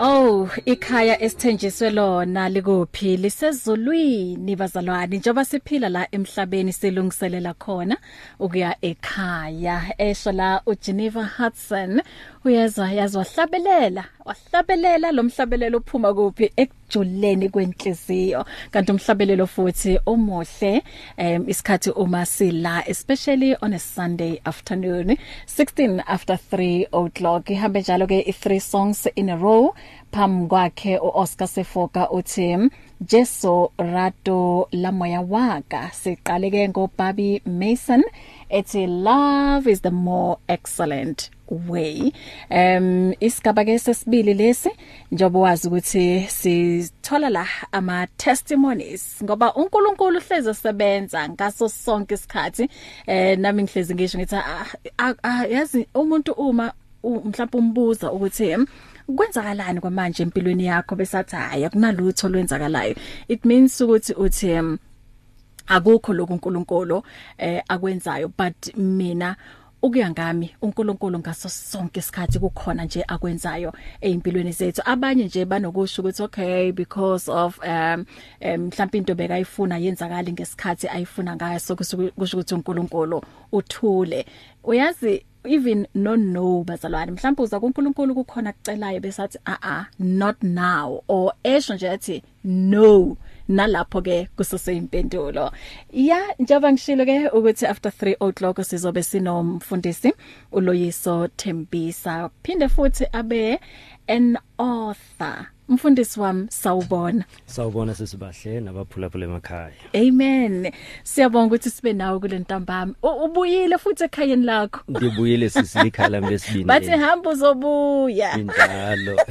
Oh, ikhaya esithenjiswe lona likuphi? Lisezulwini bazalwane. Njoba siphila la emhlabeni silungiselela khona ukuya ekhaya. Esho la uGeneva Hudson uyezwa yazwa hlabelela wahlabelela lo mhlabelelo uphuma kuphi? Ekujuleni kwenhliziyo. Kanti umhlabelelo futhi omuhle um isikhathi uma sila especially on a Sunday afternoon 16 after 3 o'clock. Ihambe njalo ke i three songs in a row. Phambi kwakhe uOscar Sefoka uthi Jesu rato la moya waka siqale ke ngo Bobby Mason ethi love is the more excellent. Way. Um isigaba ke sesibili lesi njobo wazi ukuthi sithola la ama testimonies ngoba uNkulunkulu hleze sebenza ngaso sonke isikhathi. Eh nami ngihlezi ngisho ngithi yazi umuntu uma mhlawumbe umbuza ukuthi kwenzakalani kwamanje empilweni yakho? Besathi hayi akunalutho lwenzakalayo it means ukuthi uthi um, akukho lokhu uNkulunkulu eh akwenzayo but mina ukuya ngami uNkulunkulu ngaso sonke isikhathi kukhona nje akwenzayo ezimpilweni zethu. Abanye nje banokusho ukuthi okay because of um mhlawumbe into bekayifuna yenzakala ngesikhathi ayifuna ngayo so kusho ukuthi uNkulunkulu uthule. Uyazi even no no bazalwane mhlawumbe uza kuNkulunkulu kukhona kucelayo besathi a a not now or esho nje athi no. Nalapho ke kusese impendulo. Ya njengoba ngishilo ke ukuthi after 3 o'clock sizobe sinomfundisi uloyiso Thembisa. Phinde futhi abe an author mfundisi wami sawubona. Sawubona sisibahle nabaphulaphula emakhaya. Amen. Siyabonga ukuthi sibe nawe kule ntambama. Ubuyile futhi ekhayeni lakho? Ngibuyile sisilikhala lami lesibini bathi hamba uzobuya. Njalo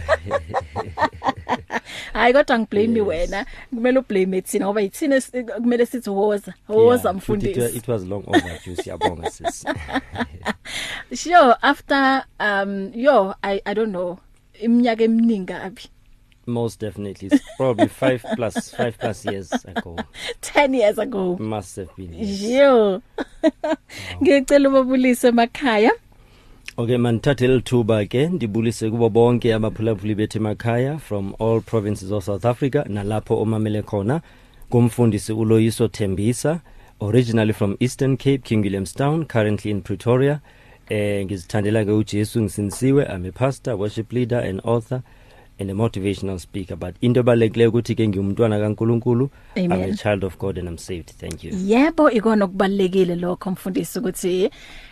hayi kodwa ngiblame Yes. wena. Kumele ublame thina ngoba yithina kumele sithi woza woza Yeah, futhi it, mfundisi it was long overdue siyabonga sis. Sure after um yo i i don't know iminyaka eminingi abi most definitely. It's probably 5 plus 5 plus years ago. 10 years ago. Must have been yes. yo ngicela ubabulise emakhaya. Okay manithathe lithuba ke. Ndibulise kubo bonke abaphulaphuli bethu emakhaya from all provinces of South Africa nalapho omamele khona. Kumfundisi uloyiso Thembisa originally from Eastern Cape King Williamstown currently in Pretoria. Eh ngizithandela ke uJesu ngisinsiwe I'm a pastor worship leader and author. And a motivational speaker. But into ebalekile ukuthi ke ngiyumntwana kaNkuluNkulu I'm a child of God and I'm saved. Thank you. Yebo ikona okubalekile lokho mfundisi ukuthi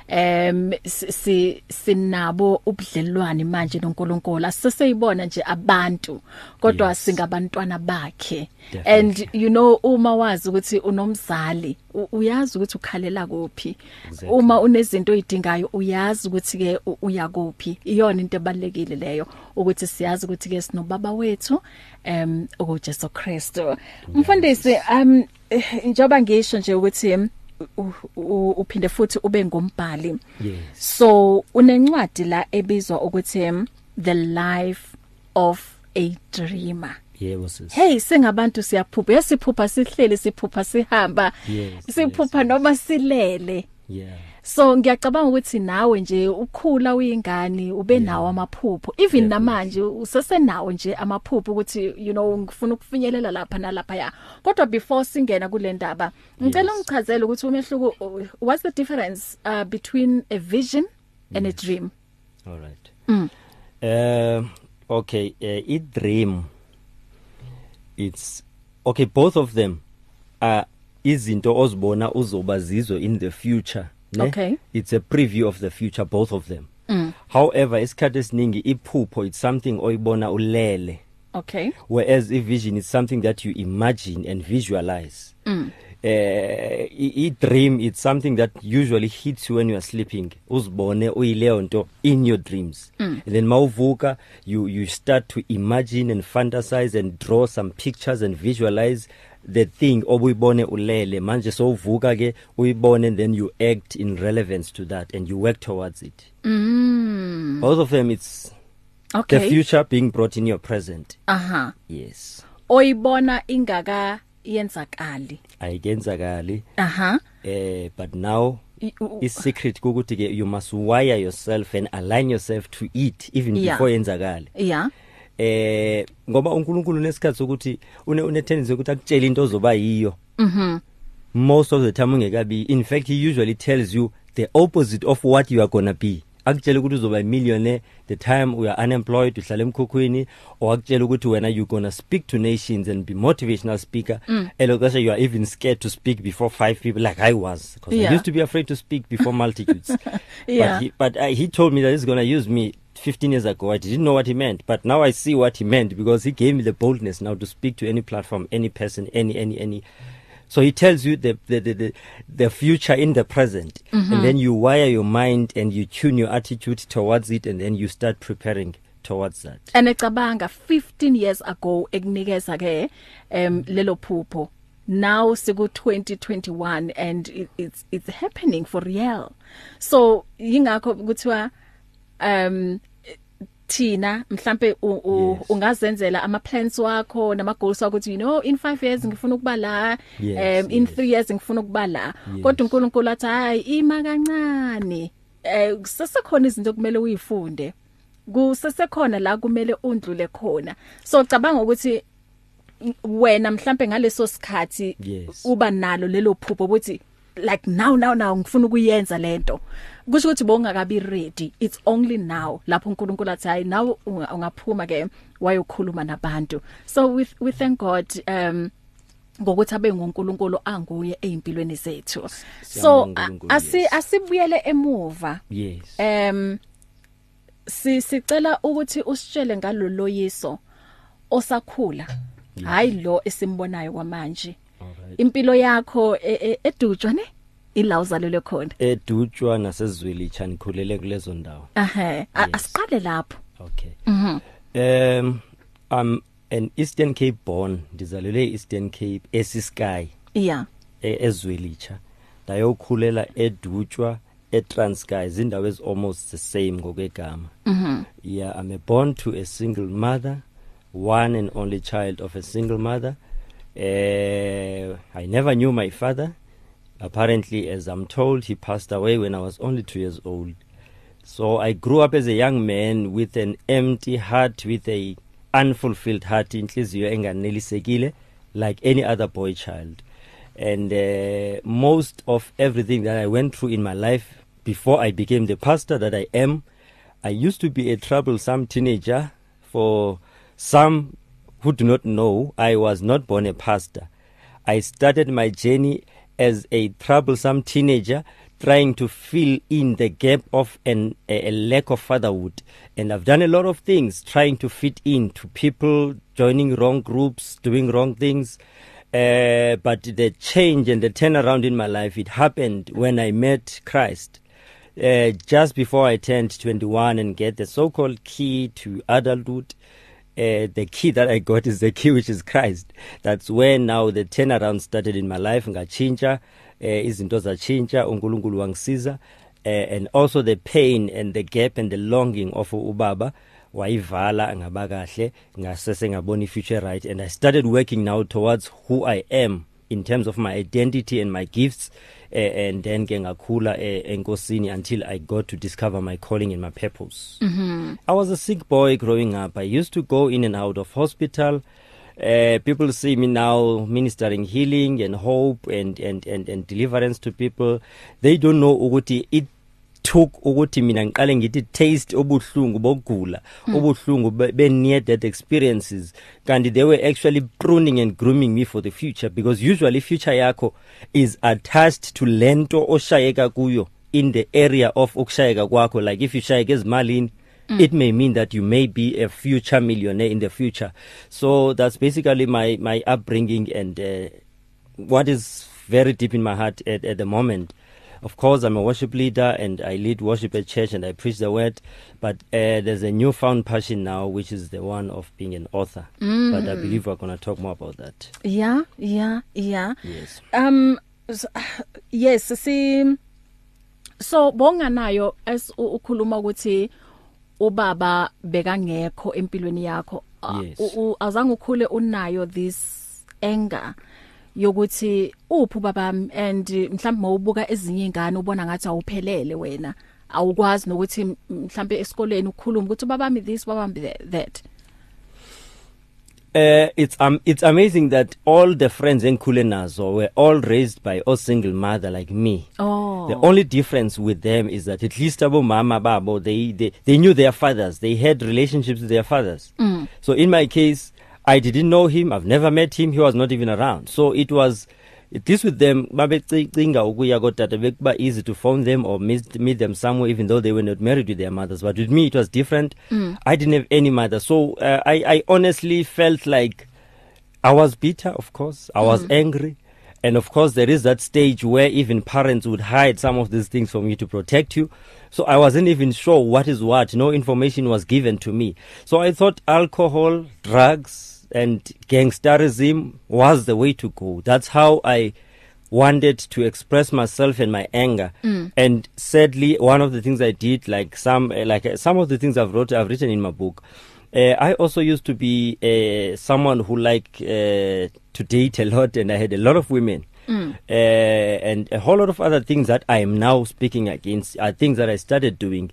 em si- si sinabo ubudlelwane manje noNkulunkulu aseseyibona nje abantu kodwa Yes. singabantwana bakhe Definitely. and you know uma wazi ukuthi unomzali uyazi ukuthi ukhalela kuphi Exactly. uma unezinto oyidingayo uyazi ukuthi ke uya kuphi iyona into ebalekile leyo ukuthi siyazi ukuthi ke sinobaba wethu em ukuJesu Kristu mfundisi um njoba ngisho nje ukuthi uphinde futhi ube ngombhali yes. So unencwadi la ebizwa ukuthi em, the life of a dreamer. Yebo sis. Hey singabantu siyaphupha. Yasiphupha sihleli siphupha sihamba. Yes, siphupha yes, noma silele. Yeah. So ngiyacabanga ukuthi nawe nje ukhula uyingane ube nawo amaphupho even Definitely. namanje usesenawo nje amaphupho ukuthi you know ngifuna ukufinyelela lapha nalapha ya kodwa before singena kule ndaba ngicela Yes. ungichazele ukuthi umehluko uh, what's the difference uh, between a vision and a dream All right. Mm. Uh, okay, uh, it dream it's okay both of them are izinto ozibona uzoba zizo in the future ne Okay. it's a preview of the future both of them Mm. however isikhathi esiningi iphupho it's something oyibona ulele okay whereas i vision is something that you imagine and visualize Mm. uh, i i- dream it's something that usually hits you when you are sleeping uzibone uyileyo nto in your dreams Mm. and then mawuvuka you you start to imagine and fantasize and draw some pictures and visualize the thing obuyibone ulele. Manje sowuvuka ke uyibone and then you act in relevance to that and you work towards it. Mm. both of them it's okay. the future being brought in your present. Aha. Yes. Oyibona ingaka yenzakali. Ayikenzakali. Aha. Eh but now is secret ukuthi ke you must wire yourself and align yourself to it even Yeah. before yenzakale yeah. Eh ngoba uNkulunkulu nesikhathi sokuthi une une tendency ukuthi akutshela into ozoba yiyo Mhm. most of the time ungekabi in fact he usually tells you the opposite of what you are going to be akutshela ukuthi uzoba millionaire the time we are unemployed uhlala emkhukhwini or akutshela ukuthi wena you going to speak to nations and be motivational speaker Mm. elokasha you are even scared to speak before five people like I was because Yeah. I used to be afraid to speak before multitudes Yeah. but he, but uh, he told me that he's going to use me 15 years ago I didn't know what he meant but now I see what he meant because he gave me the boldness now to speak to any platform any person any any any. So he tells you the the the the, future in the present. Mm -hmm. and then you wire your mind and you tune your attitude towards it and then you start preparing towards that. Anecabanga 15 years ago ekunikeza ke em lelo phupho. Now siku 2021 and it, it's it's happening for real. So yingakho kuthiwa um thina mhlambe ungazenzela ama plans wakho nama goals wakho ukuthi you know in 5 years ngifuna ukuba la um in yes. 3 years ngifuna ukuba la. Kodwa uNkulunkulu athi hayi ima kancane. Eh sesekhona izinto kumele uyifunde. Kusesekhona la kumele undlule khona. So cabanga ukuthi wena mhlambe ngaleso sikhathi uba nalo lelo phupho ukuthi like now now now ngifuna ukuyenza lento kusho ukuthi bongakabi ready. It's only now. Lapho uNkulunkulu athi hayi now unga- ungaphuma ke wayokhuluma nabantu. So we we thank God um ngokuthi abe nguNkulunkulu anguye ezimpilweni zethu. So asi asibuyele emuva. Yes. Em si sicela ukuthi usitshele ngaloloyiso osakhula. Hayi lo esimbonayo kwamanje. Impilo yakho e- e- edutshwa ne? Ila uzalelwe khona edutshwa nasezwelicha nikhulele kulezo ndawo. Ehe a- Yes. asiqale lapho. Okay. Mhm. Um i'm an eastern cape born. Ndizalelwe eastern cape esisky yeah. E- ezwelicha ndayokhulela edutshwa eTranskei izindawo ezi almost the same ngokwegama. Mhm. Yeah i'm a born to a single mother one and only child of a single mother. Uh, i never knew my father. Apparently as i'm told he passed away when i was only 2 years old. So i grew up as a young man with an empty heart with a unfulfilled heart inhliziyo enganelisekile like any other boy child. And uh, most of everything that i went through in my life before i became the pastor that i am i used to be a troublesome teenager for some who do not know i was not born a pastor. I started my journey as a troublesome teenager trying to fill in the gap of an a, a lack of fatherhood. And I've done a lot of things trying to fit in to people joining wrong groups doing wrong things. Uh, but the change and the turnaround in my life it happened when I met Christ. Uh, just before I turned 21 and get the so-called key to adulthood uh, the key that I got is the key which is Christ. That's when now the turnaround started in my life ngachinja uh, izinto zachinja uNkulunkulu wangisiza uh, and also the pain and the gap and the longing of ubaba wayivala ngaba kahle ngasese ngabona ifuture right. And I started working now towards who I am in terms of my identity and my gifts and then ke ngakhula uh, enkosini until I got to discover my calling and my purpose. mhm I was a sick boy growing up. I used to go in and out of hospital. Uh, people see me now ministering healing and hope and, and, and, and deliverance to people. They don't know ukuthi it took ukuthi mina ngiqale ngithi taste obuhlungu bokugula obuhlungu be near death experiences. Kanti they were actually pruning and grooming me for the future because usually future yakho is attached to lento oshayeka kuyo in the area of ukushayeka kwakho. Like if you shayeka ezimalini Mm. it may mean that you may be a future millionaire in the future. So that's basically my my upbringing and uh, what is very deep in my heart at, at the moment. Of course i'm a worship leader and i lead worship at church and i preach the word but uh, there's a newfound passion now which is the one of being an author. Mm. but i believe we're going to talk more about that. Yeah yeah yeah. Yes. Um s- yes si so bonga nayo as u- ukhuluma ukuthi ubaba bekangekho empilweni yakho A- Yes. u- u- azange ukhule unayo this anger. Yokuthi uphi babami and mhlawumbe mawubuka ezinye ingane ubona ngathi awuphelele wena awukwazi nokuthi mhlawumbe esikoleni ukukhuluma ukuthi babami this babami that- Uh, it's um, it's amazing that all the friends in Kulenazo were all raised by a single mother like me. Oh. The only difference with them is that at least abo mama babo they they they knew their fathers. They had relationships with their fathers. Mm. So in my case, I didn't know him. I've never met him. He was not even around. So it was least with them babecinga ukuya kodade bekuba easy to phone them or meet, meet them somewhere even though they were not married with their mothers but with me it was different Mm. i didn't have any mother so uh, i i honestly felt like i was bitter of course i was Mm. angry and of course there is that stage where even parents would hide some of these things from you to protect you so i wasn't even sure what is what no information was given to me so i thought alcohol drugs and gangsterism was the way to go that's how i wanted to express myself and my anger Mm. and sadly one of the things i did like some uh, like uh, some of the things i've wrote i've written in my book uh, i also used to be uh, someone who like uh, to date a lot and i had a lot of women Mm. uh, and a whole lot of other things that i am now speaking against are things that i started doing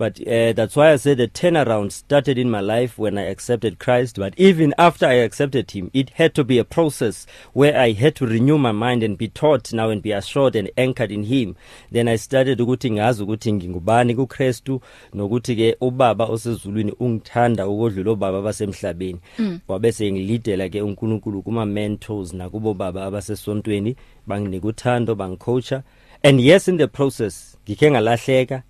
but uh, that's why I said the turnaround started in my life when I accepted Christ. But even after I accepted Him, it had to be a process where I had to renew my mind and be taught now and be assured and anchored in Him. Then I started ukuthi ngazi ukuthi ngingubani kuKristu nokuthi ke ubaba osezulwini ungithanda ukodlula obaba abasemhlabeni. Mm. Wabe sengilidela ke uNkulunkulu kuma mentors nakubo baba abasesontweni banginika uthando bangicoacha. And yes in the process ngike ngalahleka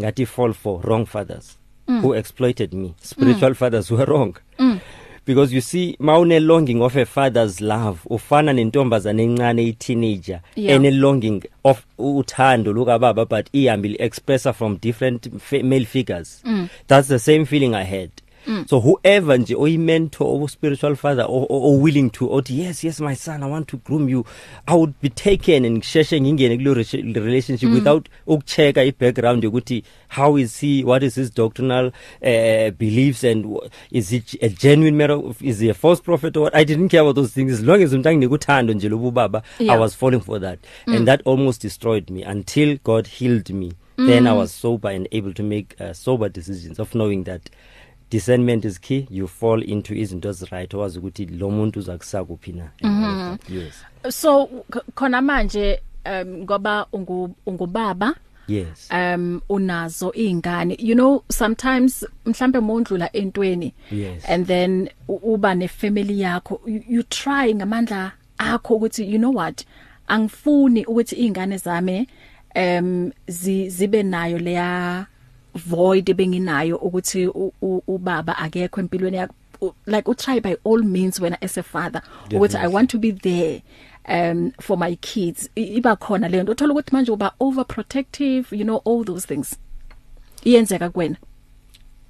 ngathi fall for wrong fathers Mm. who exploited me spiritual fathers who were wrong Mm. because you see mawune longing of a father's love ufana nentombazana encane i teenager Yeah. ene longing of uthando luka baba but ihambile expressa from different male figures Mm. that's the same feeling i had Mm. So whoever nje oyimentor or spiritual father or, or, or willing to othi yes yes my son i want to groom you i would be taken and ngisheshe ngingene kulo re- relationship Mm. without ukuchecka i-background yokuthi how is he what is his doctrinal uh, beliefs and is he a genuine matter is he a false prophet or what i didn't care about those things as long as umuntu anginike uthando nje lobu baba Yeah. i was falling for that Mm. and that almost destroyed me until god healed me then i Mm. was sober and able to make uh, sober decisions of knowing that discernment is key. You fall into izinto eziright owazi ukuthi lo muntu uza kusakuphi na. And all of Mhm. that. yes. So k- khona manje um ngoba ungu ungubaba yes. um unazo izingane you know sometimes mhlambe mondlula entweni yes. and then u- uba nefamily yakho you, you try ngamandla akho ukuthi you know what angifuni ukuthi izingane zami um zi, zibe nayo leya void ebenginayo ukuthi u- u- ubaba akekho empilweni yakho U- like u try by all means when as a father ukuthi i Definitely. want to be there um for my kids. I- iba khona le nto. Uthola ukuthi manje uba overprotective you know all those things. Iyenzeka kuwena.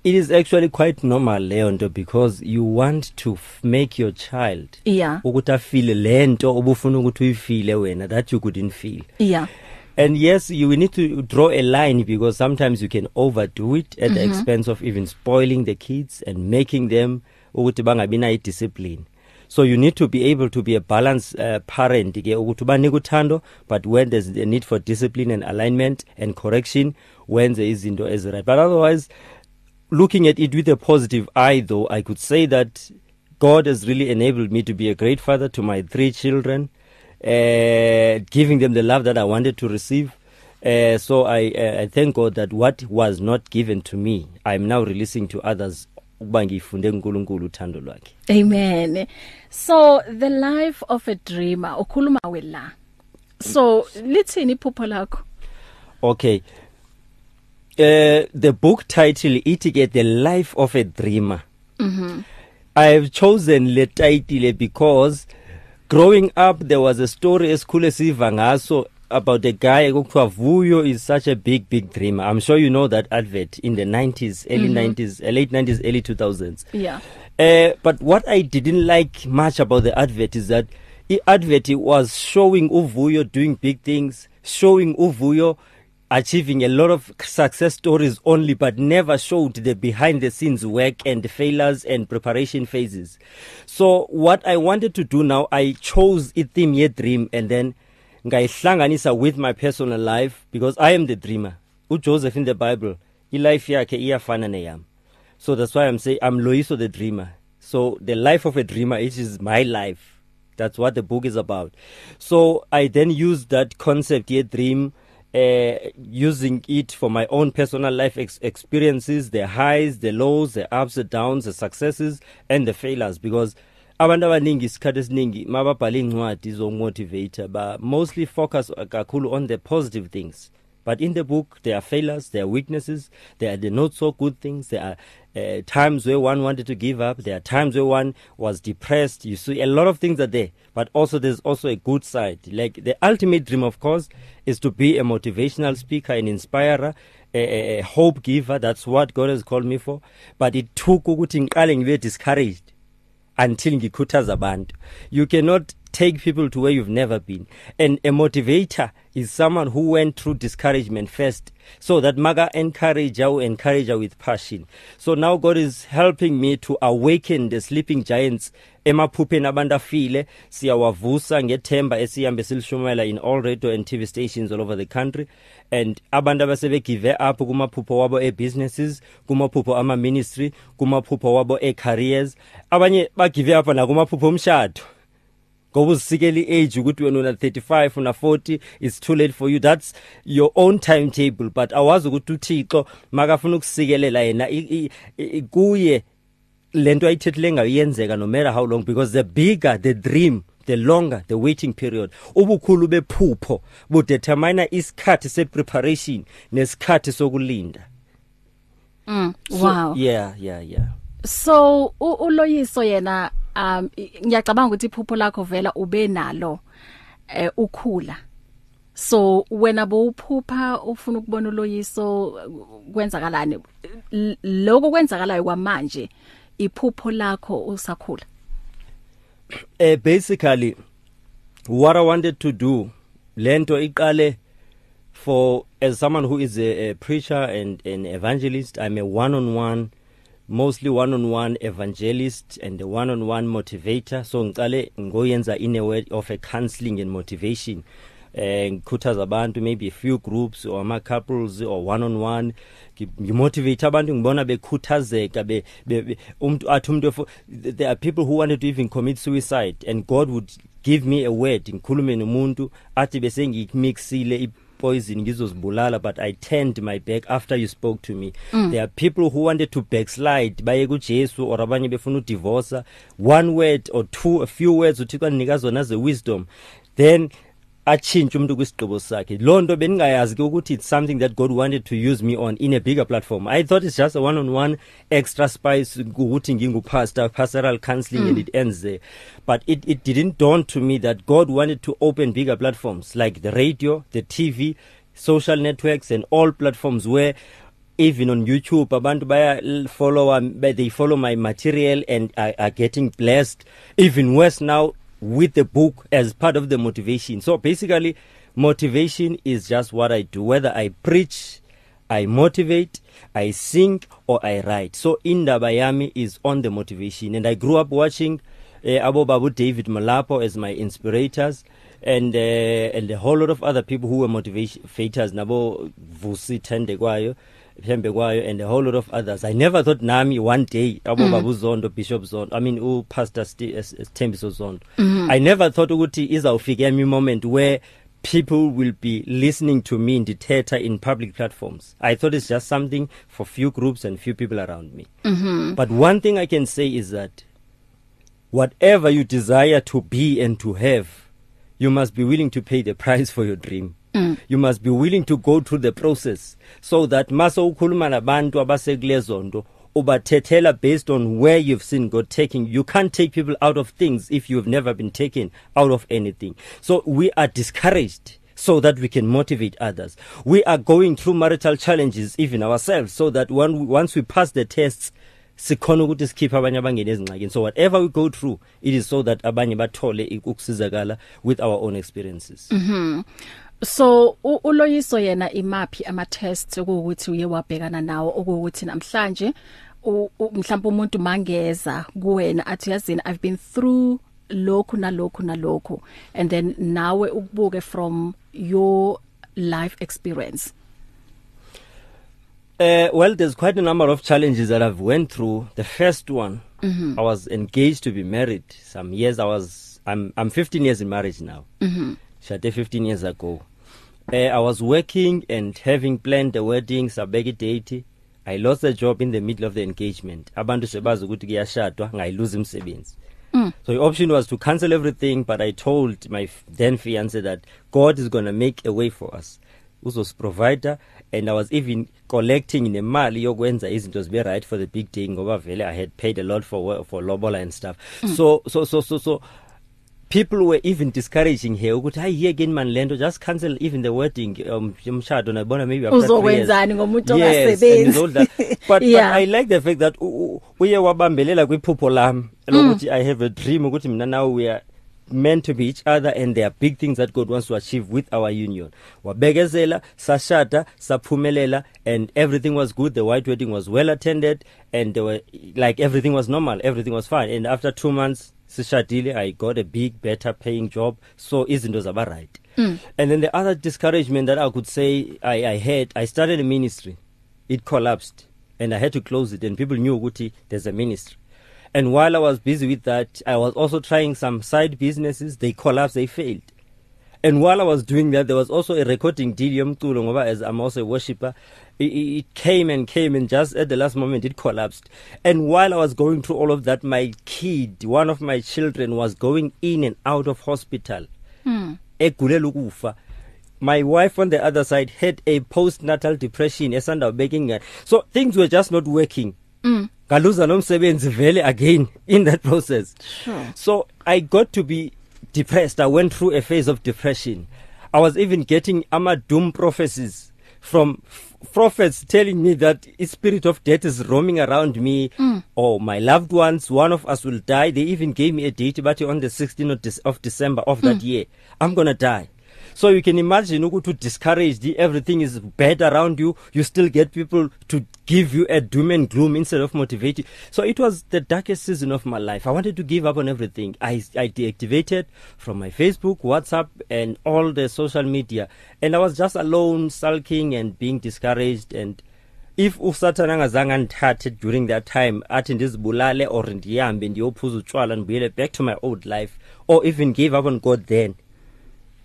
It is actually quite normal leyo nto because you want to f- make your child yeah. ukuthi afile lento obufuna ukuthi uyifile wena that you couldn't feel. Yeah. And yes you will need to draw a line because sometimes you can overdo it at the Mhm. expense of even spoiling the kids and making them ukuthi bangabi nayo discipline so you need to be able to be a balanced uh, parent ke ukuthi ubanike uthando but when there's a need for discipline and alignment and correction wenze izinto eziright. But otherwise looking at it with a positive eye though i could say that god has really enabled me to be a great father to my three children. Uh, giving them the love that i wanted to receive uh, so I, uh, I thank god that what was not given to me i'm now releasing to others ukuba ngifunde kuNkulunkulu uthando lwakhe Amen. So the life of a dreamer ukhuluma wela. So lithini iphupho lakho? okay uh, the book title ithi ke the life of a dreamer Mhm. I've chosen le title because growing up there was a story esikhule siva ngaso about a guy okuthiwa Vuyo is such a big big dreamer. I'm sure you know that advert in the 90s, early Mhm. 90s, uh, late 90s, early 2000s. Yeah. Uh, but what I didn't like much about the advert is that the advert was showing Uvuyo doing big things, showing Uvuyo achieving a lot of success stories only, but never showed the behind the scenes work and failures and preparation phases. So what I wanted to do now, I chose a theme ye dream and then ngayihlanganisa with my personal life because I am the dreamer. uJoseph in the Bible, ilife yakhe iyafana neyami. So that's why I'm saying I'm Loiso the dreamer. so the life of a dreamer it is my life that's what the book is about so i then used that concept ye dream uh, using it for my own personal life ex experiences the highs the lows the ups the downs the successes and the failures. Because abantu abaningi isikhathi esiningi mababhala incwadi zomotivator ba mostly focus kakhulu on the positive things. But in the book there are failures there are weaknesses there are the not so good things there are uh, times where one wanted to give up there are times where one was depressed. You see a lot of things are there but also there's also a good side. Like the ultimate dream of course is to be a motivational speaker an inspirer a, a hope giver. That's what God has called me for. But it took ukuthi ngiqale ngibe discouraged until ngikhuthaza abantu. You cannot take people to where you've never been. And a motivator is someone who went through discouragement first. So that maga encourage you encourage you with passion. So now God is helping me to awaken the sleeping giants. Emaphupheni abantu afile siyawavusa ngethemba esihambe silishumela in all radio and TV stations all over the country. And abantu abasebe give up kumaphupho wabo e businesses kumaphupho ama ministry kumaphupho wabo e careers abanye ba give up na kumaphupho omshado. Ngoba usisikela iage ukuthi wena una 35 una 40 it's too late for you. That's your own timetable. But awazi ukuthi uThixo makafuna ukusikelela yena kuye lento ayithethile ngayenzeka no matter how long. Because the bigger the dream the longer the waiting period. Ubukhulu bephupho budetermine isikhathi se preparation nesikhathi sokulinda. Mm so, wow. yeah yeah yeah. So uloyiso yena um ngiyacabanga ukuthi iphupho lakho vela ube nalo eh ukhula. So wena bowuphupha ufuna ukubona uloyiso kwenzakalani? Lokho kwenzakalayo kwamanje iphupho lakho usakhula. Uh, basically what i wanted to do lento iqale for as someone who is a, a preacher and an evangelist i'm a one on one mostly one on one evangelist and a one on one motivator. So ngiqale ngoyenza in a way of a counseling and motivation eh ngikhuthaza abantu maybe a few groups or ama couples or one on one ngimotivate abantu ngibona bekhuthazeka be, be, umuntu athi umuntu there are people who wanted to even commit suicide and God would give me a word ngikhulume nomuntu athi bese ngikmixile poison ngizozibulala but I turned my back after you spoke to me. Mm. there are people who wanted to backslide baye kuJesu or abanye befuna udivorce one word or two a few words uthi kwanika zona ze wisdom then achintshe umuntu kwisigqibo sakhe. Lonto beningayazi ukuthi it's something that God wanted to use me on in a bigger platform. I thought it's just a one on one extra spice ukuthi ngingupastor pastoral counseling mm. and it ends there. But it it didn't dawn to me that God wanted to open bigger platforms like the radio the TV social networks and all platforms where even on YouTube abantu baya follow they follow my material and are, are getting blessed even worse now. With the book as part of the motivation. So basically, motivation is just what I do, whether I preach, I motivate, I sing, or I write. So Indaba Yami is on the motivation. And I grew up watching uh, Abu Babu David Malapo as my inspirators. And uh, and a whole lot of other people who were motivators nabo Vusi Tendekwayo Phembe kwayo and a whole lot of others i never thought nami one day abo mm. babu zondo bishop zondo i mean u pastor Thembiso zondo mm. i never thought ukuthi izawufika emi moment where people will be listening to me in the theater in public platforms i thought it's just something for few groups and few people around me mm -hmm. but one thing i can say is that whatever you desire to be and to have you must be willing to pay the price for your dream Mm. you must be willing to go through the process so that mase ukhuluma nabantu abasekulezonto ubathethela based on where you've seen God taking you. Can't take people out of things if you've never been taken out of anything. So we are discouraged so that we can motivate others. We are going through marital challenges even ourselves so that when once we pass the tests sikhona ukuthi sikhiphe abanye abangene ezingxakini so whatever we go through it is so that abanye bathole ukusizakala with our own experiences. Mhm so uloyiso yena imaphi ama tests ukuthi uye wabhekana nawo ukuthi namhlanje mhlawumbe umuntu mangeza kuwena athi yazini I've been through lokhu nalokhu nalokhu and then nawe ukubuke from your life experience Uh, well, there's quite a number of challenges that I've went through. The first one, mm-hmm. I was engaged to be married. Some years I was, I'm, I'm 15 years in marriage now. Mm-hmm. Shate 15 years ago. Uh, I was working and having planned the wedding, sabeki date. I lost the job in the middle of the engagement. Abantu sebazi ukuthi kuyashadwa, ngayiluza umsebenzi. Mm. So the option was to cancel everything, but I told my then fiance that God is going to make a way for us. Uzosiprovide and I was even collecting nemali yokwenza izinto zibe right for the big day ngoba vele I had paid a lot for for lobola and stuff. Mm. So so so so so people were even discouraging her ukuthi hayi yeke ni man lento just cancel even the wedding um umshado nabona maybe after uzokwenzani ngomuntu ongasebenzi but, yeah. but I like the fact that uye wabambelela kwiphupho lami lokuthi mm. I have a dream ukuthi mina now we are meant to be each other and there are big things that God wants to achieve with our union. Wabekezela sashada saphumelela and everything was good. The white wedding was well attended and there were like everything was normal. Everything was fine. And after 2 months sishadile i got a big better paying job. So izinto zaba right. Mm. and then the other discouragement that i could say i i had i started a ministry. It collapsed and i had to close it and people knew ukuthi there's a ministry. And while i was busy with that i was also trying some side businesses. They collapsed they failed. And while i was doing that there was also a recording deal yomculo ngoba as i'm also a worshipper it, it came and came and just at the last moment it collapsed. And while i was going through all of that my kid one of my children was going in and out of hospital. Hmm. Egulela ukufa my wife on the other side had a postnatal depression esanda begging so things were just not working. Mm ngaluza nomsebenzi vele again in that process. Sure. so i got to be depressed. I went through a phase of depression. I was even getting ama doom prophecies from prophets telling me that a spirit of death is roaming around me. Mm. or my loved ones one of us will die. They even gave me a date but on the 16th of, De of December of mm. that year. I'm going to die. So you can imagine ukuthi discouraged everything is bad around you you still get people to give you a doom and gloom instead of motivate you so it was the darkest season of my life. I wanted to give up on everything. I i deactivated from my facebook whatsapp and all the social media. And i was just alone sulking and being discouraged. And if usathana angazange andithathe during that time athi ndizibulale or ndihambe ndiyophuza utshwala ndibuyele back to my old life or even give up on god then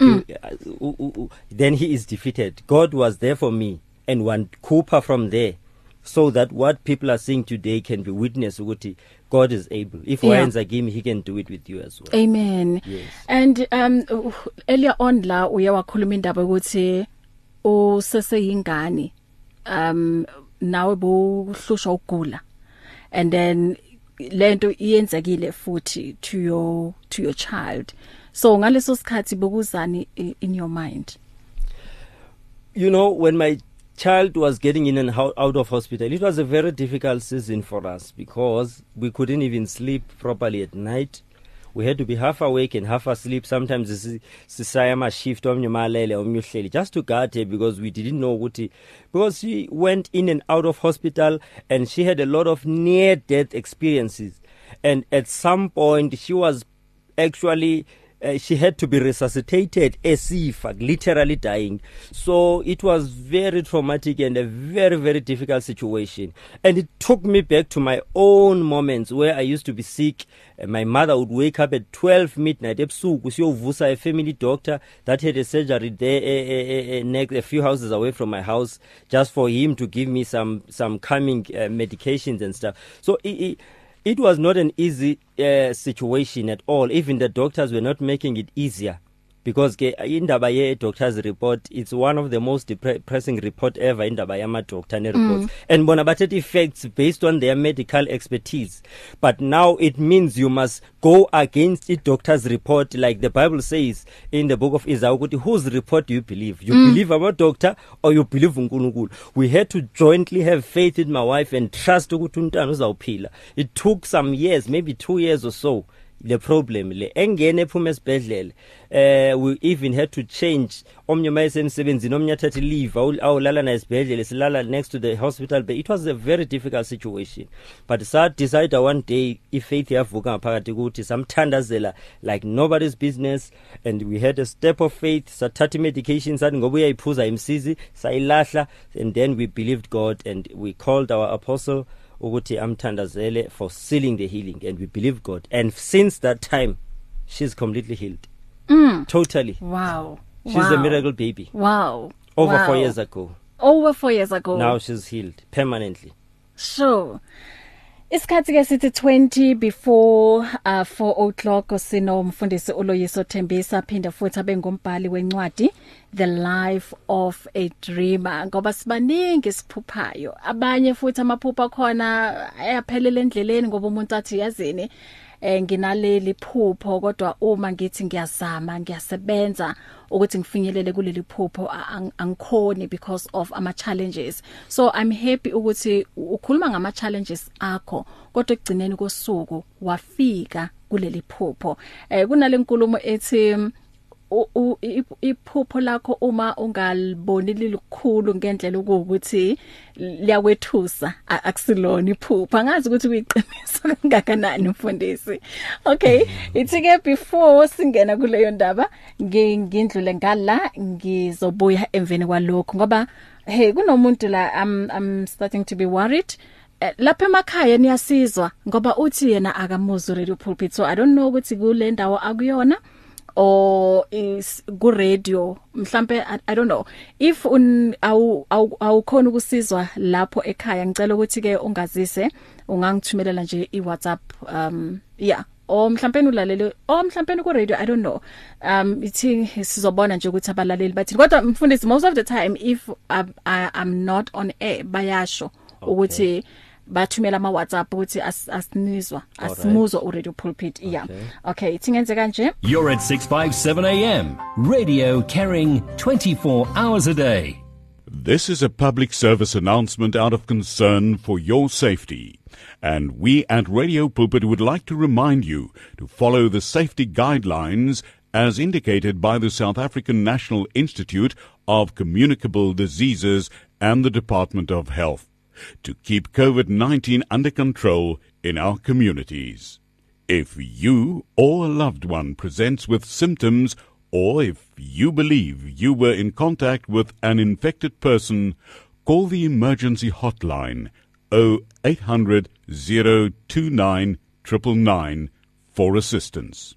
mm. then he is defeated. God was there for me and one cooper from there so that what people are seeing today can be witness ukuthi God is able. If wayenza yeah. kimi he can do it with you as well. Amen. Yes. and um earlier on la uye wakhuluma indaba ukuthi useseyingane. Um nawe bohlushwa ukugula. And then lento iyenzekile futhi to your to your child. So ngaleso sikhathi bokuzani in your mind? You know when my child was getting in and out of hospital it was a very difficult season for us because we couldn't even sleep properly at night. We had to be half awake and half asleep. Sometimes sisaya ama shift omnye malele omnye uhleli just to guard her because we didn't know ukuthi because she went in and out of hospital and she had a lot of near death experiences. And at some point she was actually uh, she had to be resuscitated esifa literally dying. So it was very traumatic and a very very difficult situation. And it took me back to my own moments where i used to be sick. Uh, my mother would wake up at 12 midnight ebusuku siyovusa a family doctor that had a surgery there a, a, a, next a few houses away from my house just for him to give me some some calming uh, medications and stuff. So it, it, it was not an easy uh, situation at all. Even the doctors were not making it easier. Because ke indaba ye doctors report it's one of the most depressing report ever indaba yama doctor ne reports mm. and bona bathethe effects based on their medical expertise. But now it means you must go against the doctor's report like the bible says in the book of Isaiah ukuthi whose report do you believe? You mm. believe our doctor or you believe uNkulunkulu? We had to jointly have faith in my wife and trust ukuthi umntana uzawuphila. It took some years maybe 2 years or so the problem le engene ephuma esibhedlela eh we even had to change omnye mayesemsebenzini omnye athathe leave awulala na esibhedlela silala next to the hospital but it was a very difficult situation. But sa decide one day ifaith yavuka ngaphakathi ukuthi samthandazela like nobody's business and we had a step of faith. Sathatha medication sathi ngoba uyayiphuza imsizi sayilahla and then we believed God and we called our apostle ukuthi amthandazele for sealing the healing and we believe God. And since that time she's completely healed. Mm. totally. Wow. She's wow. a miracle baby. Wow. Over wow. 4 years ago. Over 4 years ago. Now she's healed permanently. Sure. Isikhathi ke sithi 20 before uh 4 o'clock sino umfundisi uloyiso Thembisa phinda futhi abe ngumbhali wencwadi The Life of a Dreamer. Ngoba sibaningi siphuphayo abanye futhi amaphupha khona ayaphelela endleleni ngoba umuntu athi yazini? Eh nginaleli phupho kodwa uma ngithi ngiyazama ngiyasebenza ukuthi ngifinyelele kuleli phupho angikhoni because of ama challenges so i'm happy ukuthi ukhuluma ngama challenges akho kodwa ekugcineni kosuku wafika kuleli phupho. Eh kunale nkulumo ethi iphupho lakho uma ungaliboni lilikhulu ngendlela ukuthi liyakwethusa akusilona iphupho. Angazi ukuthi kuyiqiniso kangakanani mfundisi. Okay ithi ke before singena kuleyo ndaba ngindlule ngala ngizobuya emveni kwalokho ngoba hey kunomuntu la i'm i'm starting to be worried. Lapha emakhaya niyasizwa ngoba uthi yena akamuzi radio pulpit so i don't know ukuthi kule ndawo akuyona. Or is ku radio mhlambe I, I don't know. If un awu awukhona ukusizwa lapho ekhaya ngicela ukuthi ke ungazise ungangithumelela nje i WhatsApp um yeah. O mhlambe ulalele o mhlambe ku radio I don't know. Um ithi sizobona nje ukuthi abalaleli bathi kodwa mfundisi most of the time if I, I, I'm not on air bayasho ukuthi okay. Bathumela ama WhatsApp ukuthi asinizwa asimuzwa u radio pulpit iya okay thingenze kanje You're at 657 AM radio carrying 24 hours a day. This is a public service announcement out of concern for your safety. And we at Radio Pulpit would like to remind you to follow the safety guidelines as indicated by the South African National Institute of Communicable Diseases and the Department of Health. To keep COVID 19 under control in our communities. If you or a loved one presents with symptoms, or if you believe you were in contact with an infected person, call the emergency hotline 0800 029 999 for assistance.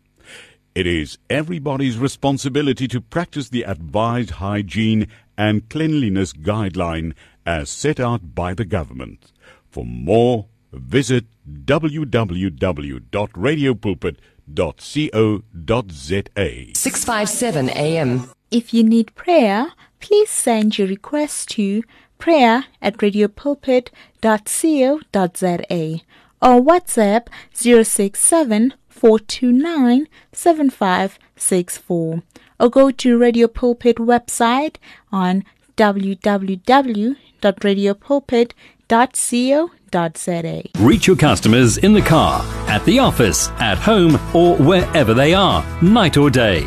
It is everybody's responsibility to practice the advised hygiene and cleanliness guideline as set out by the government. For more, visit www.radiopulpit.co.za. 657 AM. If you need prayer, please send your request to prayer at radiopulpit.co.za or WhatsApp 067 429 7564 or go to Radio Pulpit website on www.radiopulpit.co.za. Reach your customers in the car, at the office, at home, or wherever they are, night or day.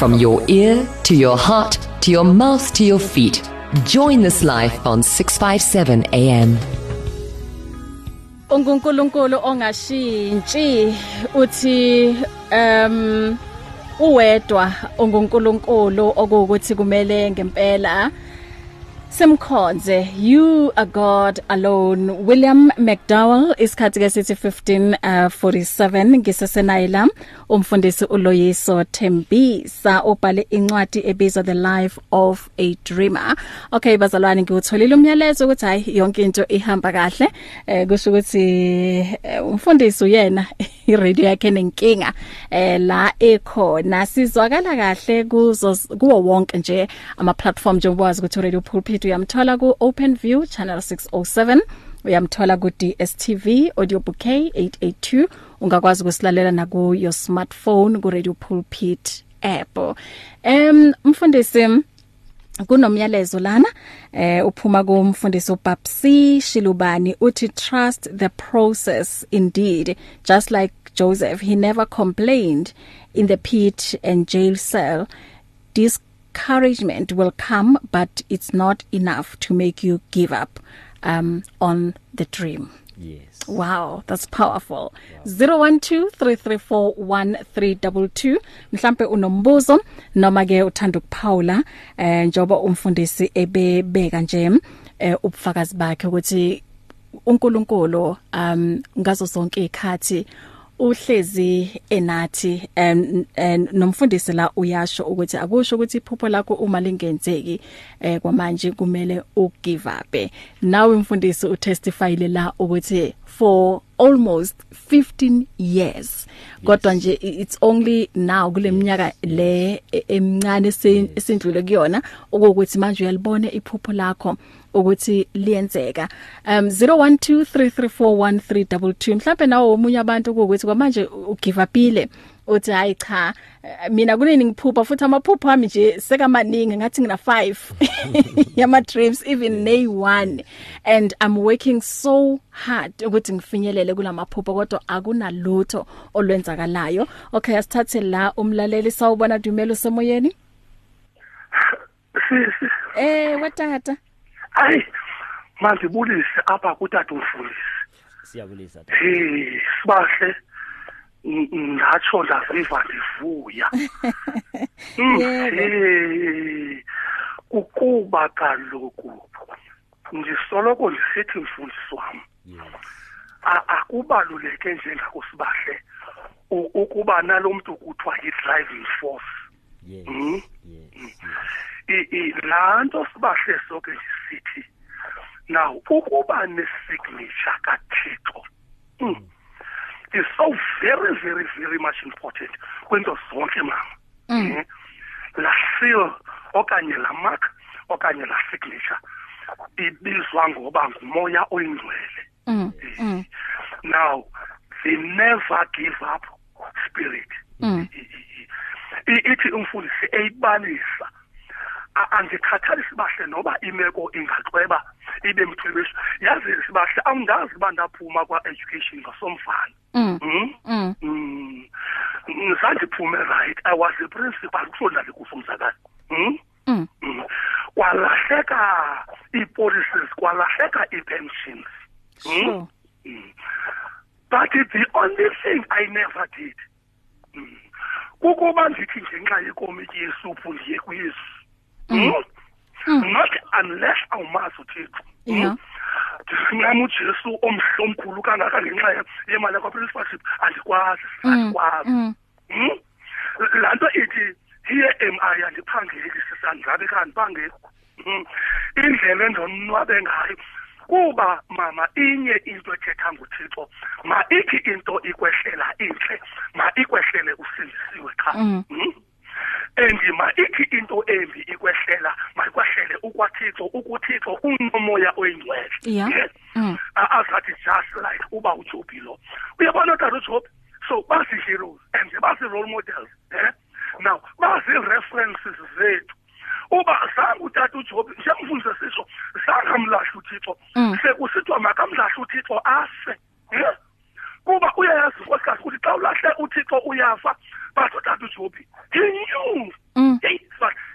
From your ear to your heart to your mouth to your feet. Join this life on 657 AM. ungunkulunkulu ongashintshi uthi um uwedwa ungunkulunkulu okuwukuthi kumele ngempela Simkhonze you are God alone. William McDowell isikhathi ke sithi 1547 ngisesenayila. Umfundisi uLoyiso Thembisa obhale incwadi ebizwa The Life of a Dreamer. Okay bazalwane ngiwutholile umyalezo ukuthi hayi yonke into ihamba kahle. Eh kusho ukuthi eh, umfundisi uyena iradio yakhe nenkinga eh la ekhona. Sizwakala kahle kuzo kuwo wonke nje ama platform njengoba wazi ukuthi radio pulpit uyamthola ku OpenView channel 607 uyamthola ku DSTV audio bouquet 882 ungakwazi ukusilalela na ku your smartphone ku radio pulpit app. Em mfundisi kunomyalezo lana eh uphuma kumfundisi uBabsi Shilubani uthi trust the process indeed. Just like Joseph he never complained in the pit and jail cell. Discouragement will come but it's not enough to make you give up um on the dream yes Wow, that's powerful. Wow. 0123341322 mhlambe unombuzo noma ke uthanda ukuphawula eh njoba umfundisi ebebeka nje eh ubufakazi bakhe ukuthi uNkulunkulu um ngazo zonke ikhathi uhlezi enathi and nomfundisi la uyasho ukuthi akusho ukuthi iphupho lakho uma lingenzeki eh kwamanje kumele ugive up nawe umfundisi utestifyile la ukuthi for almost 15 years kodwa nje it's only now kule minyaka le emncane esindlule kuyona ukuthi manje uyalibona iphupho lakho. Ukuthi liyenzeka. Um 0123341322 mhlawumbe nawo omunye abantu ukuthi kwamanje ugive upile uthi hayi cha mina kunini ngiphupha futhi amaphupho ami nje sekamaningi ngathi ngina 5 yama dreams even nay 1 and i'm working so hard ukuthi ngifinyelele kulamaphupho kodwa akunalutho olwenzakalayo. Okay asithathe la umlaleli sawubona dumelo semoyeni? Eh watata hayi mandibulise apha kutata umfundisi. Siyabulisa hey sibahle. Ngatsho ndaziva ndivuya. Yebo. ukuba kaloku ndisoloko ndisithi mfundisi wam akubaluleke njengakusibahle ukuba nalomuntu kuthiwa yi-driving force. Yes Mhm. yes laa nto sibahle soke ndisithi now ukuba ne-signature kathixo mm, is so very very very much important kwento zonke mama mm. la seal okanye la mark okanye la signature ibizwa ngoba ngumoya oyingcwele mm mm now they never give up spirit Mm. Ithi umfundisi eyibalisa angikhathalisi bahle noba imeko ingaxweba ibe mthwebesho yazi sibahle angazi uba ndaphuma kwa-education ngasomfana mm mm? mm mm. ngizandiphume right i was a principal kusondlale kuso umzakala mm? mm mm. kwalahleka ii-policies kwalahleka ii-pensions mm? sure but the only thing I never did mm, kukuba ndithi ngenxa yekomiti yesuphu ndiye kuyesu Mm. not unless awumazi uthixo Yeah. ndisincama ujesu omhle omkhulu kangaka ngenxa ye- yemali yakwaprincipalship andikwazi mm andikwazi mm laa nto ithi here am I andiphangeli sisandizabe kandiphangeli Hmm. indlela endonwabe ngayo kuba mama inye into ethetha nguthixo ma ithi into ikwehlela intle ma ikwehlele usindisiwe qha Mm. Hmm? And ma ithi into embi ikwehlela mayikwehlele ukwathixo ukuthixo unomoya oyingcwele Yeah. Yes. Mm. Azathi just like uba ujobi lo uyabona utata ujobi so basi-heroes and basi-role models eh? now bazi-references zethu uba zange utata ujobi njengomfundisi sisho zange amlahle uthixo Mm. sekusithiwa makamlahle uthixo afe eh? Kuba uyayazi nkosikazi ukuthi xa ulahle uthixo uyafa but utata ujobi he knew. Mm. hey,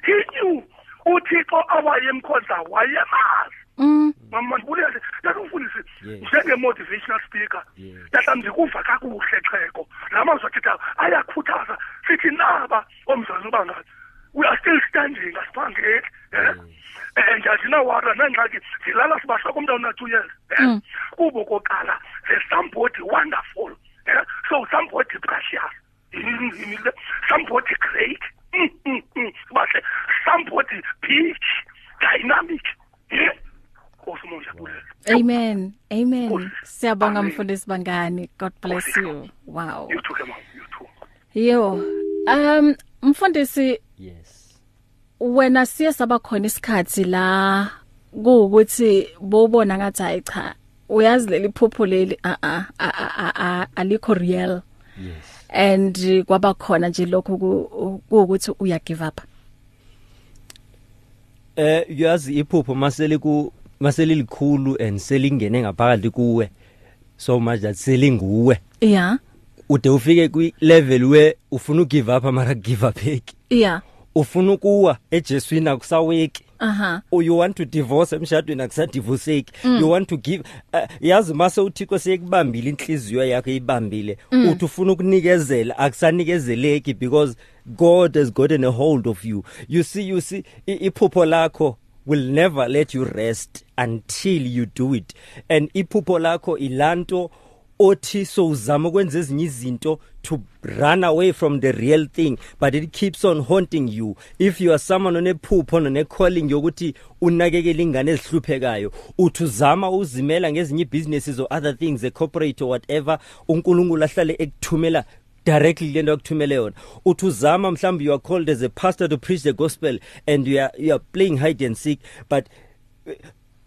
he knew. Uthixo awayemkhonza wayemazi. Mm. Mama ndibulele tata umfundisi Yes. njenge-motivational speaker. Tata ndikuva kakuhle xheko la mazwi athethayo ayakhuthaza. Sithi naba omzantsi uba ngathi are still standing asiphangeli eh? and andinawara nangxaki ndilala sibahloko umntana una-two years eh? kubo koqala there's somebody wonderful eh? so somebody precious Yini le? somebody great Mm, mm, mm. bahle somebody big dynamic Eh? Nkosi umoya bulela Amen. Amen. Nkosi. Siyabonga Amen. mfundisi Bangani. God bless Nkosi, you. Wow. you too ke mama you too Yo. Um mfundisi yes wena siye saba khona isikhathi la kuukuthi bobona ngathi hayi cha uyazi leli phupho leli a a a- alikho real. Yes. And kwaba khona nje lokho ku- kuukuthi uya give up. Eh uyazi iphupho maseli ku maseli likhulu and selingene ngaphakathi kuwe so much that selinguwe. Yeah. Ude ufike kwi level we ufuna ugive up mara give up heki. Yeah. Ufuna ukuwa ejeswini akusaweki. Aha. Or you want to divorce emshadweni akusadivoseki mm. you want to give uh, yazi mase uthixo seyekubambile inhliziyo yakho eyibambile mm. uthi ufuna ukunikezela akusanikezeleki because god has gotten a hold of you. You see you see i- iphupho lakho will never let you rest until you do it. And iphupho lakho ilanto othi so uzama ukwenza ezinye izinto to run away from the real thing but it keeps on haunting you if you are someone onephupho none-calling yokuthi unakekele ingane ezihluphekayo uthi uzama uzimela ngezinye i-businesses or other things a-corporate or whatever unkulunkulu ahlale ekuthumela directly lento akuthumele yona uthi uzama mhlawumbe you are called as a pastor to preach the gospel and you are, you are playing hide and seek but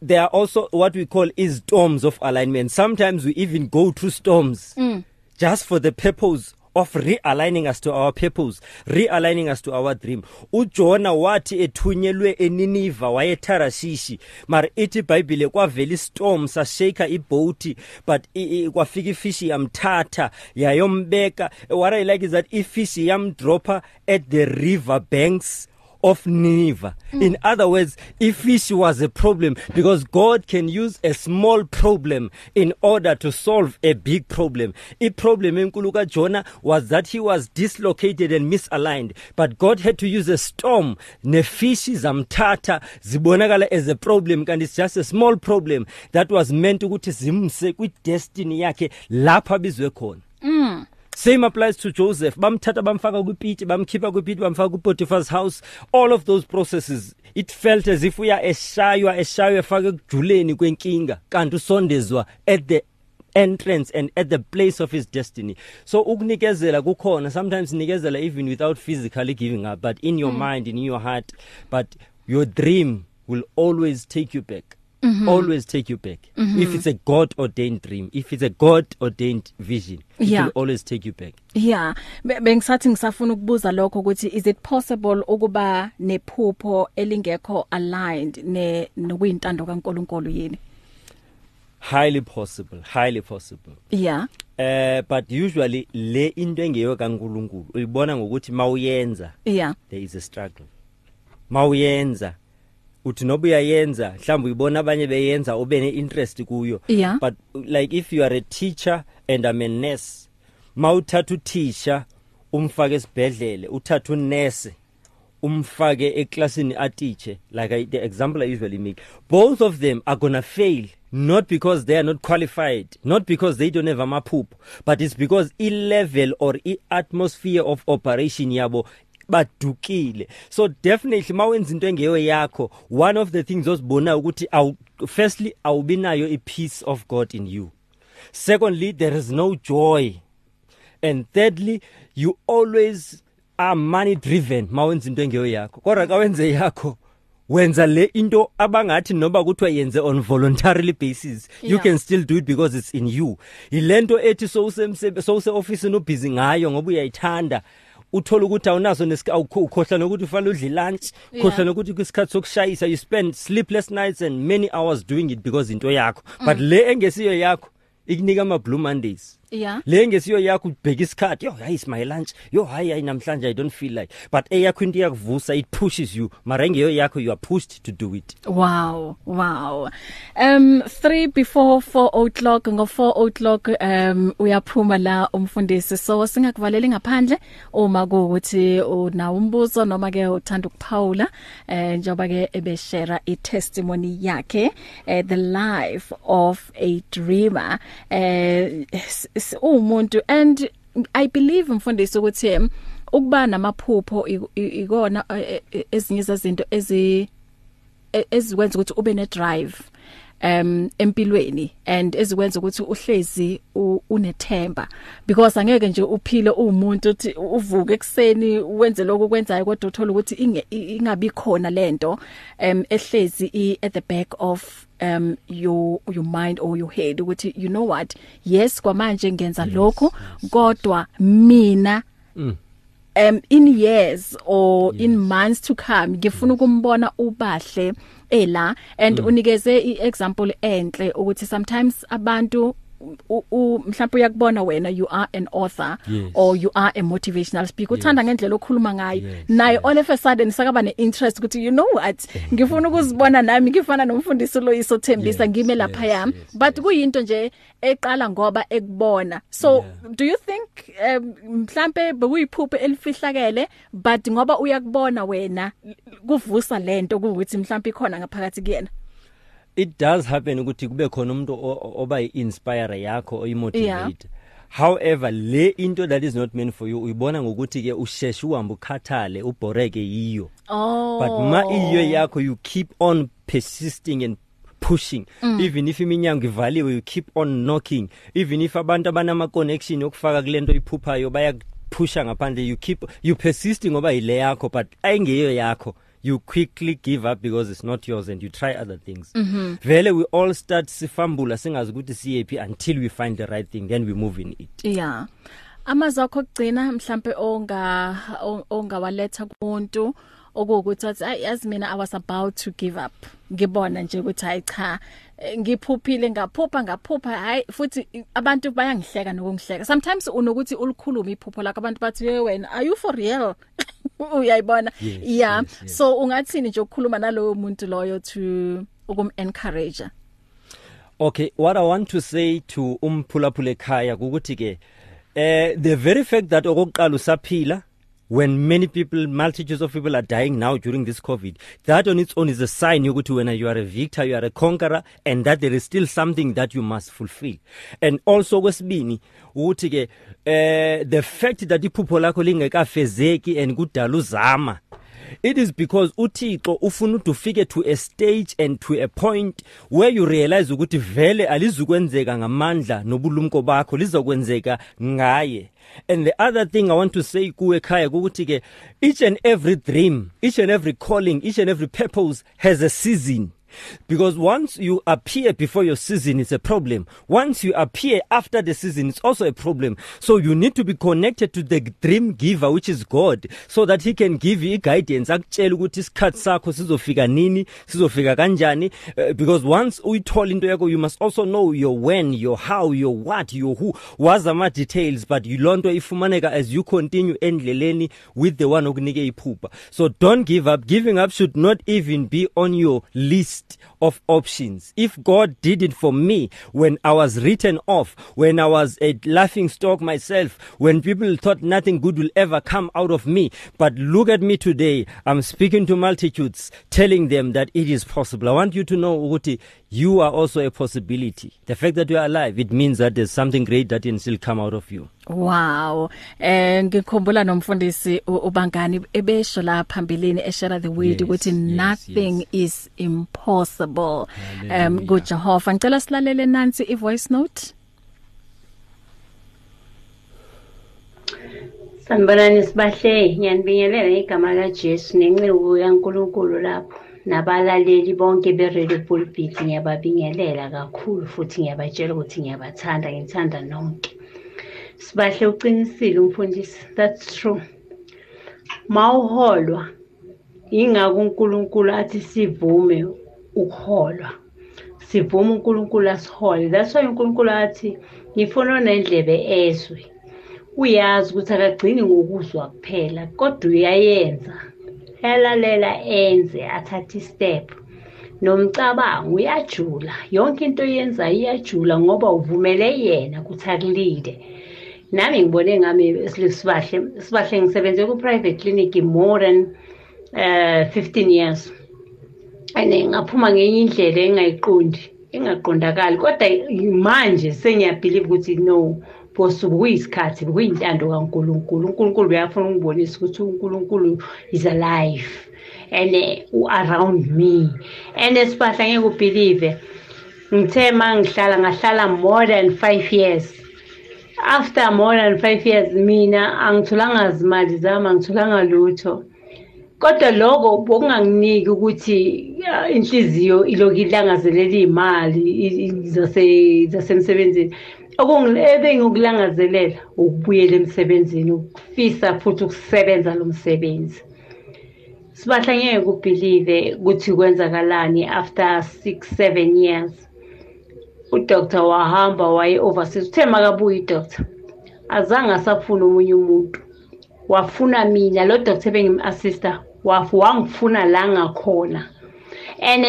there are also what we call is storms of alignment. Sometimes we even go through storms mm. just for the purpose of realigning us to our purpose, realigning us to our dream. uJona wathi ethunyelwe eNiniva wayeTarashishi, mara ithi iBhayibhile kwavela istorm sashake iboat but i- i- kwafika ifish yamthatha yayombeka. What I like is that ifish yamdropper at the river banks of Nineveh. Mm. In other words, if fish was a problem, because God can use a small problem in order to solve a big problem. A problem in Kuluka Jonah was that he was dislocated and misaligned, but God had to use a storm. Nefishi zamtata zibonakala as a problem, and it's just a small problem that was meant to zimse kwi destiny yakhe lapha bizwe khona. Same applies to Joseph. Bamthatha bamfaka kwipiti, bamkhipha kwipiti, bamfaka kuPotiphar's house. All of those processes, it felt as if uya eshaywa eshaywa efaka ekujuleni kwenkinga kanti usondezwa at the entrance and at the place of his destiny. So ukunikezela kukhona sometimes nikezela even without physically giving up but in your mm. mind in your heart but your dream will always take you back. Mm-hmm. always take you back mm-hmm. if it's a god ordained dream if it's a god ordained vision it Yeah. will always take you back Yeah, be- bengisathi ngisafuna ukubuza lokho ukuthi is it possible ukuba nephupho elingekho aligned ne nokuyintando kaNkuluNkulu yini? highly possible highly possible Yeah. uh but usually le into engeyo kaNkuluNkulu uyibona ngokuthi mawuyenza Yeah. there is a struggle mawuyenza uthi noba uyayenza mhlawumbe uyibona abanye beyenza ube ne-interest kuyo Yeah. but like if you are a teacher and I'm a nurse mawuthatha uthisha umfake esibhedlele uthatha unurse umfake eklasini atiche like I, the example I usually make both of them are gonna fail not because they are not qualified not because they don't have amaphupho but it's because i-level or i-atmosphere of operation yabo badukile. So definitely mawenza into engeyo yakho one of the things ozibona ukuthi awu firstly awubinayo i-peace of god in you. Secondly there is no joy. And thirdly you always are money driven mawenza into engeyo yakho. Kodwa ka wenze yakho wenza le into abangathi noba kuthiwa yenze on voluntarily basis you Yeah. can still do it because it's in you. Yilento ethi sowusemsebe sowuse-ofisini ubhizi ngayo ngoba uyayithanda. Uthola ukuthi awunaso nesika- awukho- ukhohlwa nokuthi ufanele udle lunch Yeah. khohlwa nokuthi kwisikhathi sokushayisa you spend sleepless nights and many hours doing it because into yakho. But le engesiyo yakho ikunika ama-blue mondays. Yeah. le ngesiyo yakho ubheka isikhathi yo hayi is my lunch yo hayi hayi namhlanje i don't feel like. But eyakho into iyakuvusa it pushes you. Mara ngeyo yakho you are pushed to do it. Wow, wow. Um 3 before 4 o'clock ngo 4 o'clock um uyaphuma la umfundisi. So singakuvaleli ngaphandle uma kuukuthi una umbuzo noma ke uthanda ukuphawula eh njoba ke ebeshare i testimony yakhe eh, the life of a dreamer. Eh s- s- umuntu and i believe mfundisi ukuthi ukuba namaphupho ikona eh, eh, ezinye zezinto ezi e- ezikwenza ukuthi ube ne drive um empilweni and ezikwenza ukuthi uhlezi unethemba. Because angeke nje uphile umuntu uthi uvuke ekseni wenze lokho kwenzayo kodwa uthola ukuthi ingabi khona lento um ehlezi at the back of um your your mind or your head ukuthi you know what yes kwamanje ngenza lokho kodwa mina um in years or yes. in months to come ngifuna ukumbona ubahle ela and mm. unikeze iexample enhle ukuthi sometimes abantu u- u- mhlawumbe uyakubona wena you are an author Yes. or you are a motivational speaker uthanda ngendlela okhuluma ngayo. Yes, naye all of a sudden sakaba neinterest ukuthi you know what? Ngifuna ukuzibona nami ngifana nomfundisi loyiso Thembisa Yes, ngime lapha yes, yami. yes, but kuyinto nje eqala ngoba ekubona. So Yeah. do you think um, mhlambe bekuyiphupho elifihlakele but ngoba uyakubona wena kuvusa lento ukuthi mhlambe ikhona ngaphakathi kuyena? It does happen ukuthi kube khona umuntu o- o- oba i-inspire yakho oyimotivate. Yeah. however le into that is not meant for you uyibona ngokuthi ke usheshe uhambe ukhathale ubhoreke yiyo. Oh. But ma iyo yakho you keep on persisting and pushing. Mm. even if iminyango ivaliwe you keep on knocking. Even if abantu abanama connection yokufaka kulento iphuphayo bayakuphusha ngaphandle you keep you persisting ngoba ile yakho but ayingeyo yakho. You quickly give up because it's not yours and you try other things. Mm -hmm. vele we all start sifambula singazi ukuthi siyephi until we find the right thing then we move in it. Yeah. Amazakho okugcina mhlambe onga on- ongawaletha kumuntu okuwukuthi athi "Ay, yazi mina i was about to give up. Ngibona nje ukuthi hayi cha ngiphuphile ngaphupha ngaphupha. Hayi futhi abantu bayangihleka nokungihleka. Sometimes unokuthi ulikhuluma iphupho lakho abantu bathi "Hey, wena are you for real? Uyayibona? Yes, yeah. yes, yes. so ungathini nje ukukhuluma nalowo muntu loyo to ukum encourage Okay, what I want to say to umphulaphula ekhaya ukuthi ke eh the very fact that okokuqala usaphila when many people multitudes of people are dying now during this covid that on its own is a sign yokuthi when you are a victor you are a conqueror and that there is still something that you must fulfill. And also kwesibini ukuthi ke eh the fact that iphupho lakho lingekafezeki and kudala uzama It is because uThixo ufuna ukuthi ufike to a stage and to a point where you realize ukuthi vele alizukwenzeka ngamandla nobulumko bakho lizokwenzeka ngaye. And the other thing I want to say kuwe ekhaya ukuthi ke each and every dream, each and every calling, each and every purpose has a season. Because once you appear before your season, it's a problem. Once you appear after the season, it's also a problem. So you need to be connected to the dream giver, which is God, so that He can give you guidance. Akutshela ukuthi isikhathi sakho sizofika nini, sizofika kanjani. Uh, because once uyithola into yakho, you must also know your when, your how, your what, your who. Wazi ama details, but yilonto ifumaneka as you continue endleleni with the one okunike iphupha. So don't give up. Giving up should not even be on your list of options. If God did it for me when I was written off, when I was a laughing stock myself, when people thought nothing good will ever come out of me, but look at me today. I'm speaking to multitudes, telling them that it is possible. I want you to know ukuthi you are also a possibility. The fact that you are alive, it means that there's something great that can still come out of you. Wow. Eh ngikhumbula nomfundisi ubangani ebesho la phambilini eshare the word ukuthi yes, nothing yes. is impossible. Um Hallelujah. kuJehova ngicela silalele nansi i voice note. Sanibonani sibahle ngiyanibingelela igama kaJesu nenceku yaNkulunkulu lapho nabalaleli bonke beRadio Pulpit ngiyababingelela kakhulu futhi ngiyabatshela ukuthi ngiyabathanda ngithanda nonke. Sibahle uqinisile umfundisi. That's true. Mawuholwa ingakho uNkulunkulu athi sivume ukuholwa. Sivuma uNkulunkulu asihole. That's why uNkulunkulu athi ngifuna onendlebe ezwe. Uyazi ukuthi akagcini ngokuzwa kuphela kodwa uyayenza. Elalela enze athathe istep. Nomcabango uyajula. Yonke into oyenzayo iyajula ngoba uvumele yena ukuthi akulide nami ngibone ngami sibahle sibahle ngisebenze ku-private clinic more than uh, 15 years. And ngaphuma ngenye indlela engayiqondi engaqondakali. Kodwa manje sengiyabhelieve ukuthi no because kuyisikhathi kuyintando kaNkuluNkulu. uNkulunkulu uyafuna ukubonisa ukuthi uNkulunkulu is alive and uh, around me. And sibahla ngeke ubelieve ngithe mangihlala ngahlala more than 5 years. After more than 5 years mina angitholanga zimali zami angitholanga lutho. Kodwa lokho bokunganginiki ukuthi inhliziyo iloku ilangazelela iy'mali zasemsebenzini. Ebengikulangazelela ukubuyela emsebenzini ukufisa futhi ukusebenza lo msebenzi. Sibahla ngeke ubhilive ukuthi kwenzakalani after six seven years. Udoktor wahamba waye overseas uthe makabuye idoktor azange asafuna omunye umuntu. Wafuna mina lo doctor bengim-assista wafu wangifuna la ngakhona. And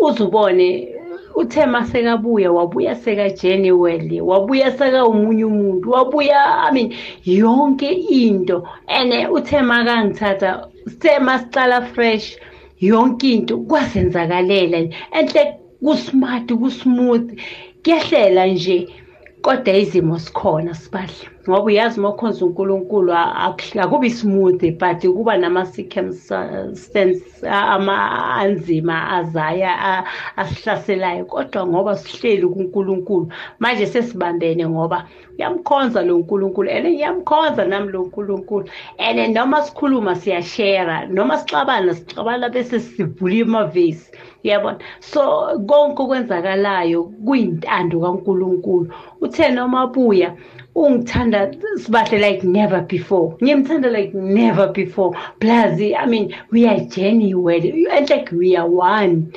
uzubone uthema sekabuya wabuya seka-january wabuya seka umunye umuntu wabuya i mean yonke into. And uthema kangithatha sithema sicala fresh yonke into kwasenzakalela enhle kusmart kusmooth kuyahlela nje. Kodwa izimo sikhona sibahle ngoba uyazi uma ukhonza unkulunkulu akubi smooth but kuba nama-circumstance anzima azaya asihlaselayo. Kodwa ngoba sihleli kunkulunkulu manje sesibambene ngoba uyamkhonza lo nkulunkulu and ngiyamkhonza nami lo nkulunkulu and noma sikhuluma siyashera noma sixabana sixabana bese sivula imavesi uyabona so konke okwenzakalayo kuyintando kankulunkulu. Uthe noma abuya ungithanda sibahle like never before. Ngiyamthanda like never before. Plus i mean we are genuine. And like we are one.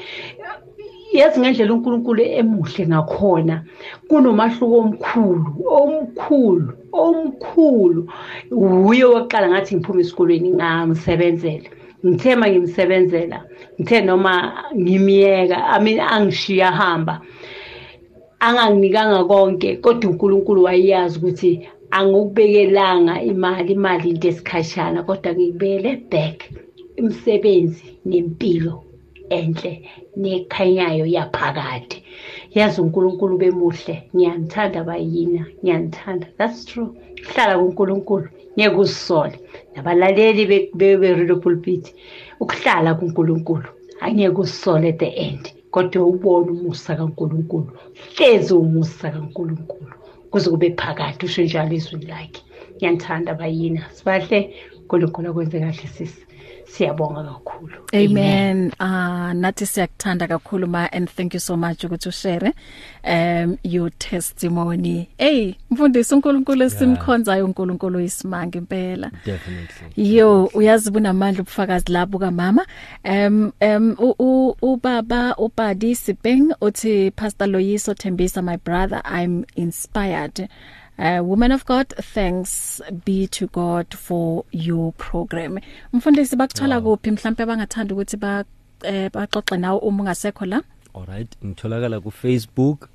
Yazi ngendlela unkulunkulu emuhle ngakhona kunomahluko omkhulu omkhulu omkhulu. Uye waqala ngathi ngiphume esikolweni ngamsebenzela. Ngithe ma ngimsebenzela ngithe noma ngimyeka mean angishiya hamba anganginikanga konke kodwa uNkulunkulu wayazi ukuthi angikubekelanga imali imali into esikhashana kodwa ngibekele back imisebenzi nempilo enhle nekhanyayo yaphakade. Yazi uNkulunkulu bemuhle. Ngiyamthanda bayina ngiyamthanda that's true. Hlala kuNkulunkulu. Ngeke usisole nabalaleli be-radio pulpit ukuhlala kuNkulunkulu. Angeke usisole at the end. Kodwa ubone umusa kaNkulunkulu. Hlezi umusa kaNkulunkulu. Kuze kube phakathi usho njalo izwi lakhe. Ngiyamthanda bayina sibahle. uNkulunkulu akwenze kahle sisi siyabonga kakhulu. Amen. Ah nathi siyakuthanda kakhulu ma and thank you so much ukuthi ushare um your testimony. Hey mfundisi uNkulunkulu esimkhonzayo uNkulunkulu isimanga impela. Definitely. Yo uyazi bunamandla ubufakazi labo kamama. Um um ubaba ubadi sibeng uthi pastor Loyiso Thembisa my brother i'm inspired. Uh, woman of God thanks be to God for your program. Mfundisi bakuthola kuphi? Mhlawumbe abangathanda ukuthi ba baxoxe nawe uma ungasekho la. Alright ngitholakala ku Facebook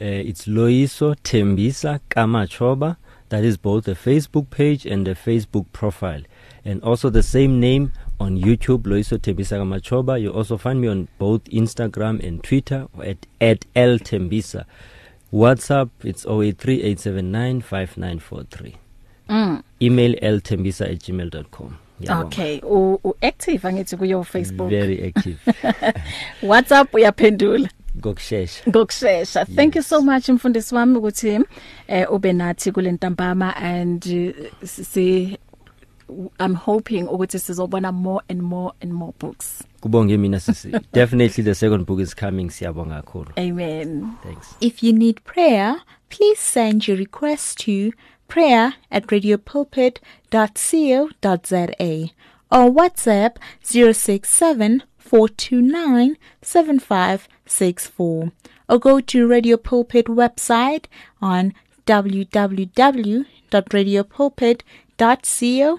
uh, it's Loiso Thembisa Kamachoba that is both a Facebook page and a Facebook profile. And also the same name on YouTube Loiso Thembisa Kamachoba you also find me on both Instagram and Twitter at, at L Thembisa. WhatsApp it's 0838795943 mm. Email lthembisa@gmail.com Okay u, u active angithi kuyo Facebook. Very active. WhatsApp uyaphendula. Ngokusheshsha ngokusheshsha thank Yes. you so much mfundisi wami ukuthi eh ube nathi kule ntambama and uh, si I'm hoping ukuthi sizobona more and more and more books. Kubonge mina sisi. Definitely the second book is coming siyabonga kakhulu. Amen. Thanks. If you need prayer, please send your request to prayer at radiopulpit.co.za or WhatsApp 067 429 75 0891104564 or go to Radio Pulpit website on www.radiopulpit.co.za.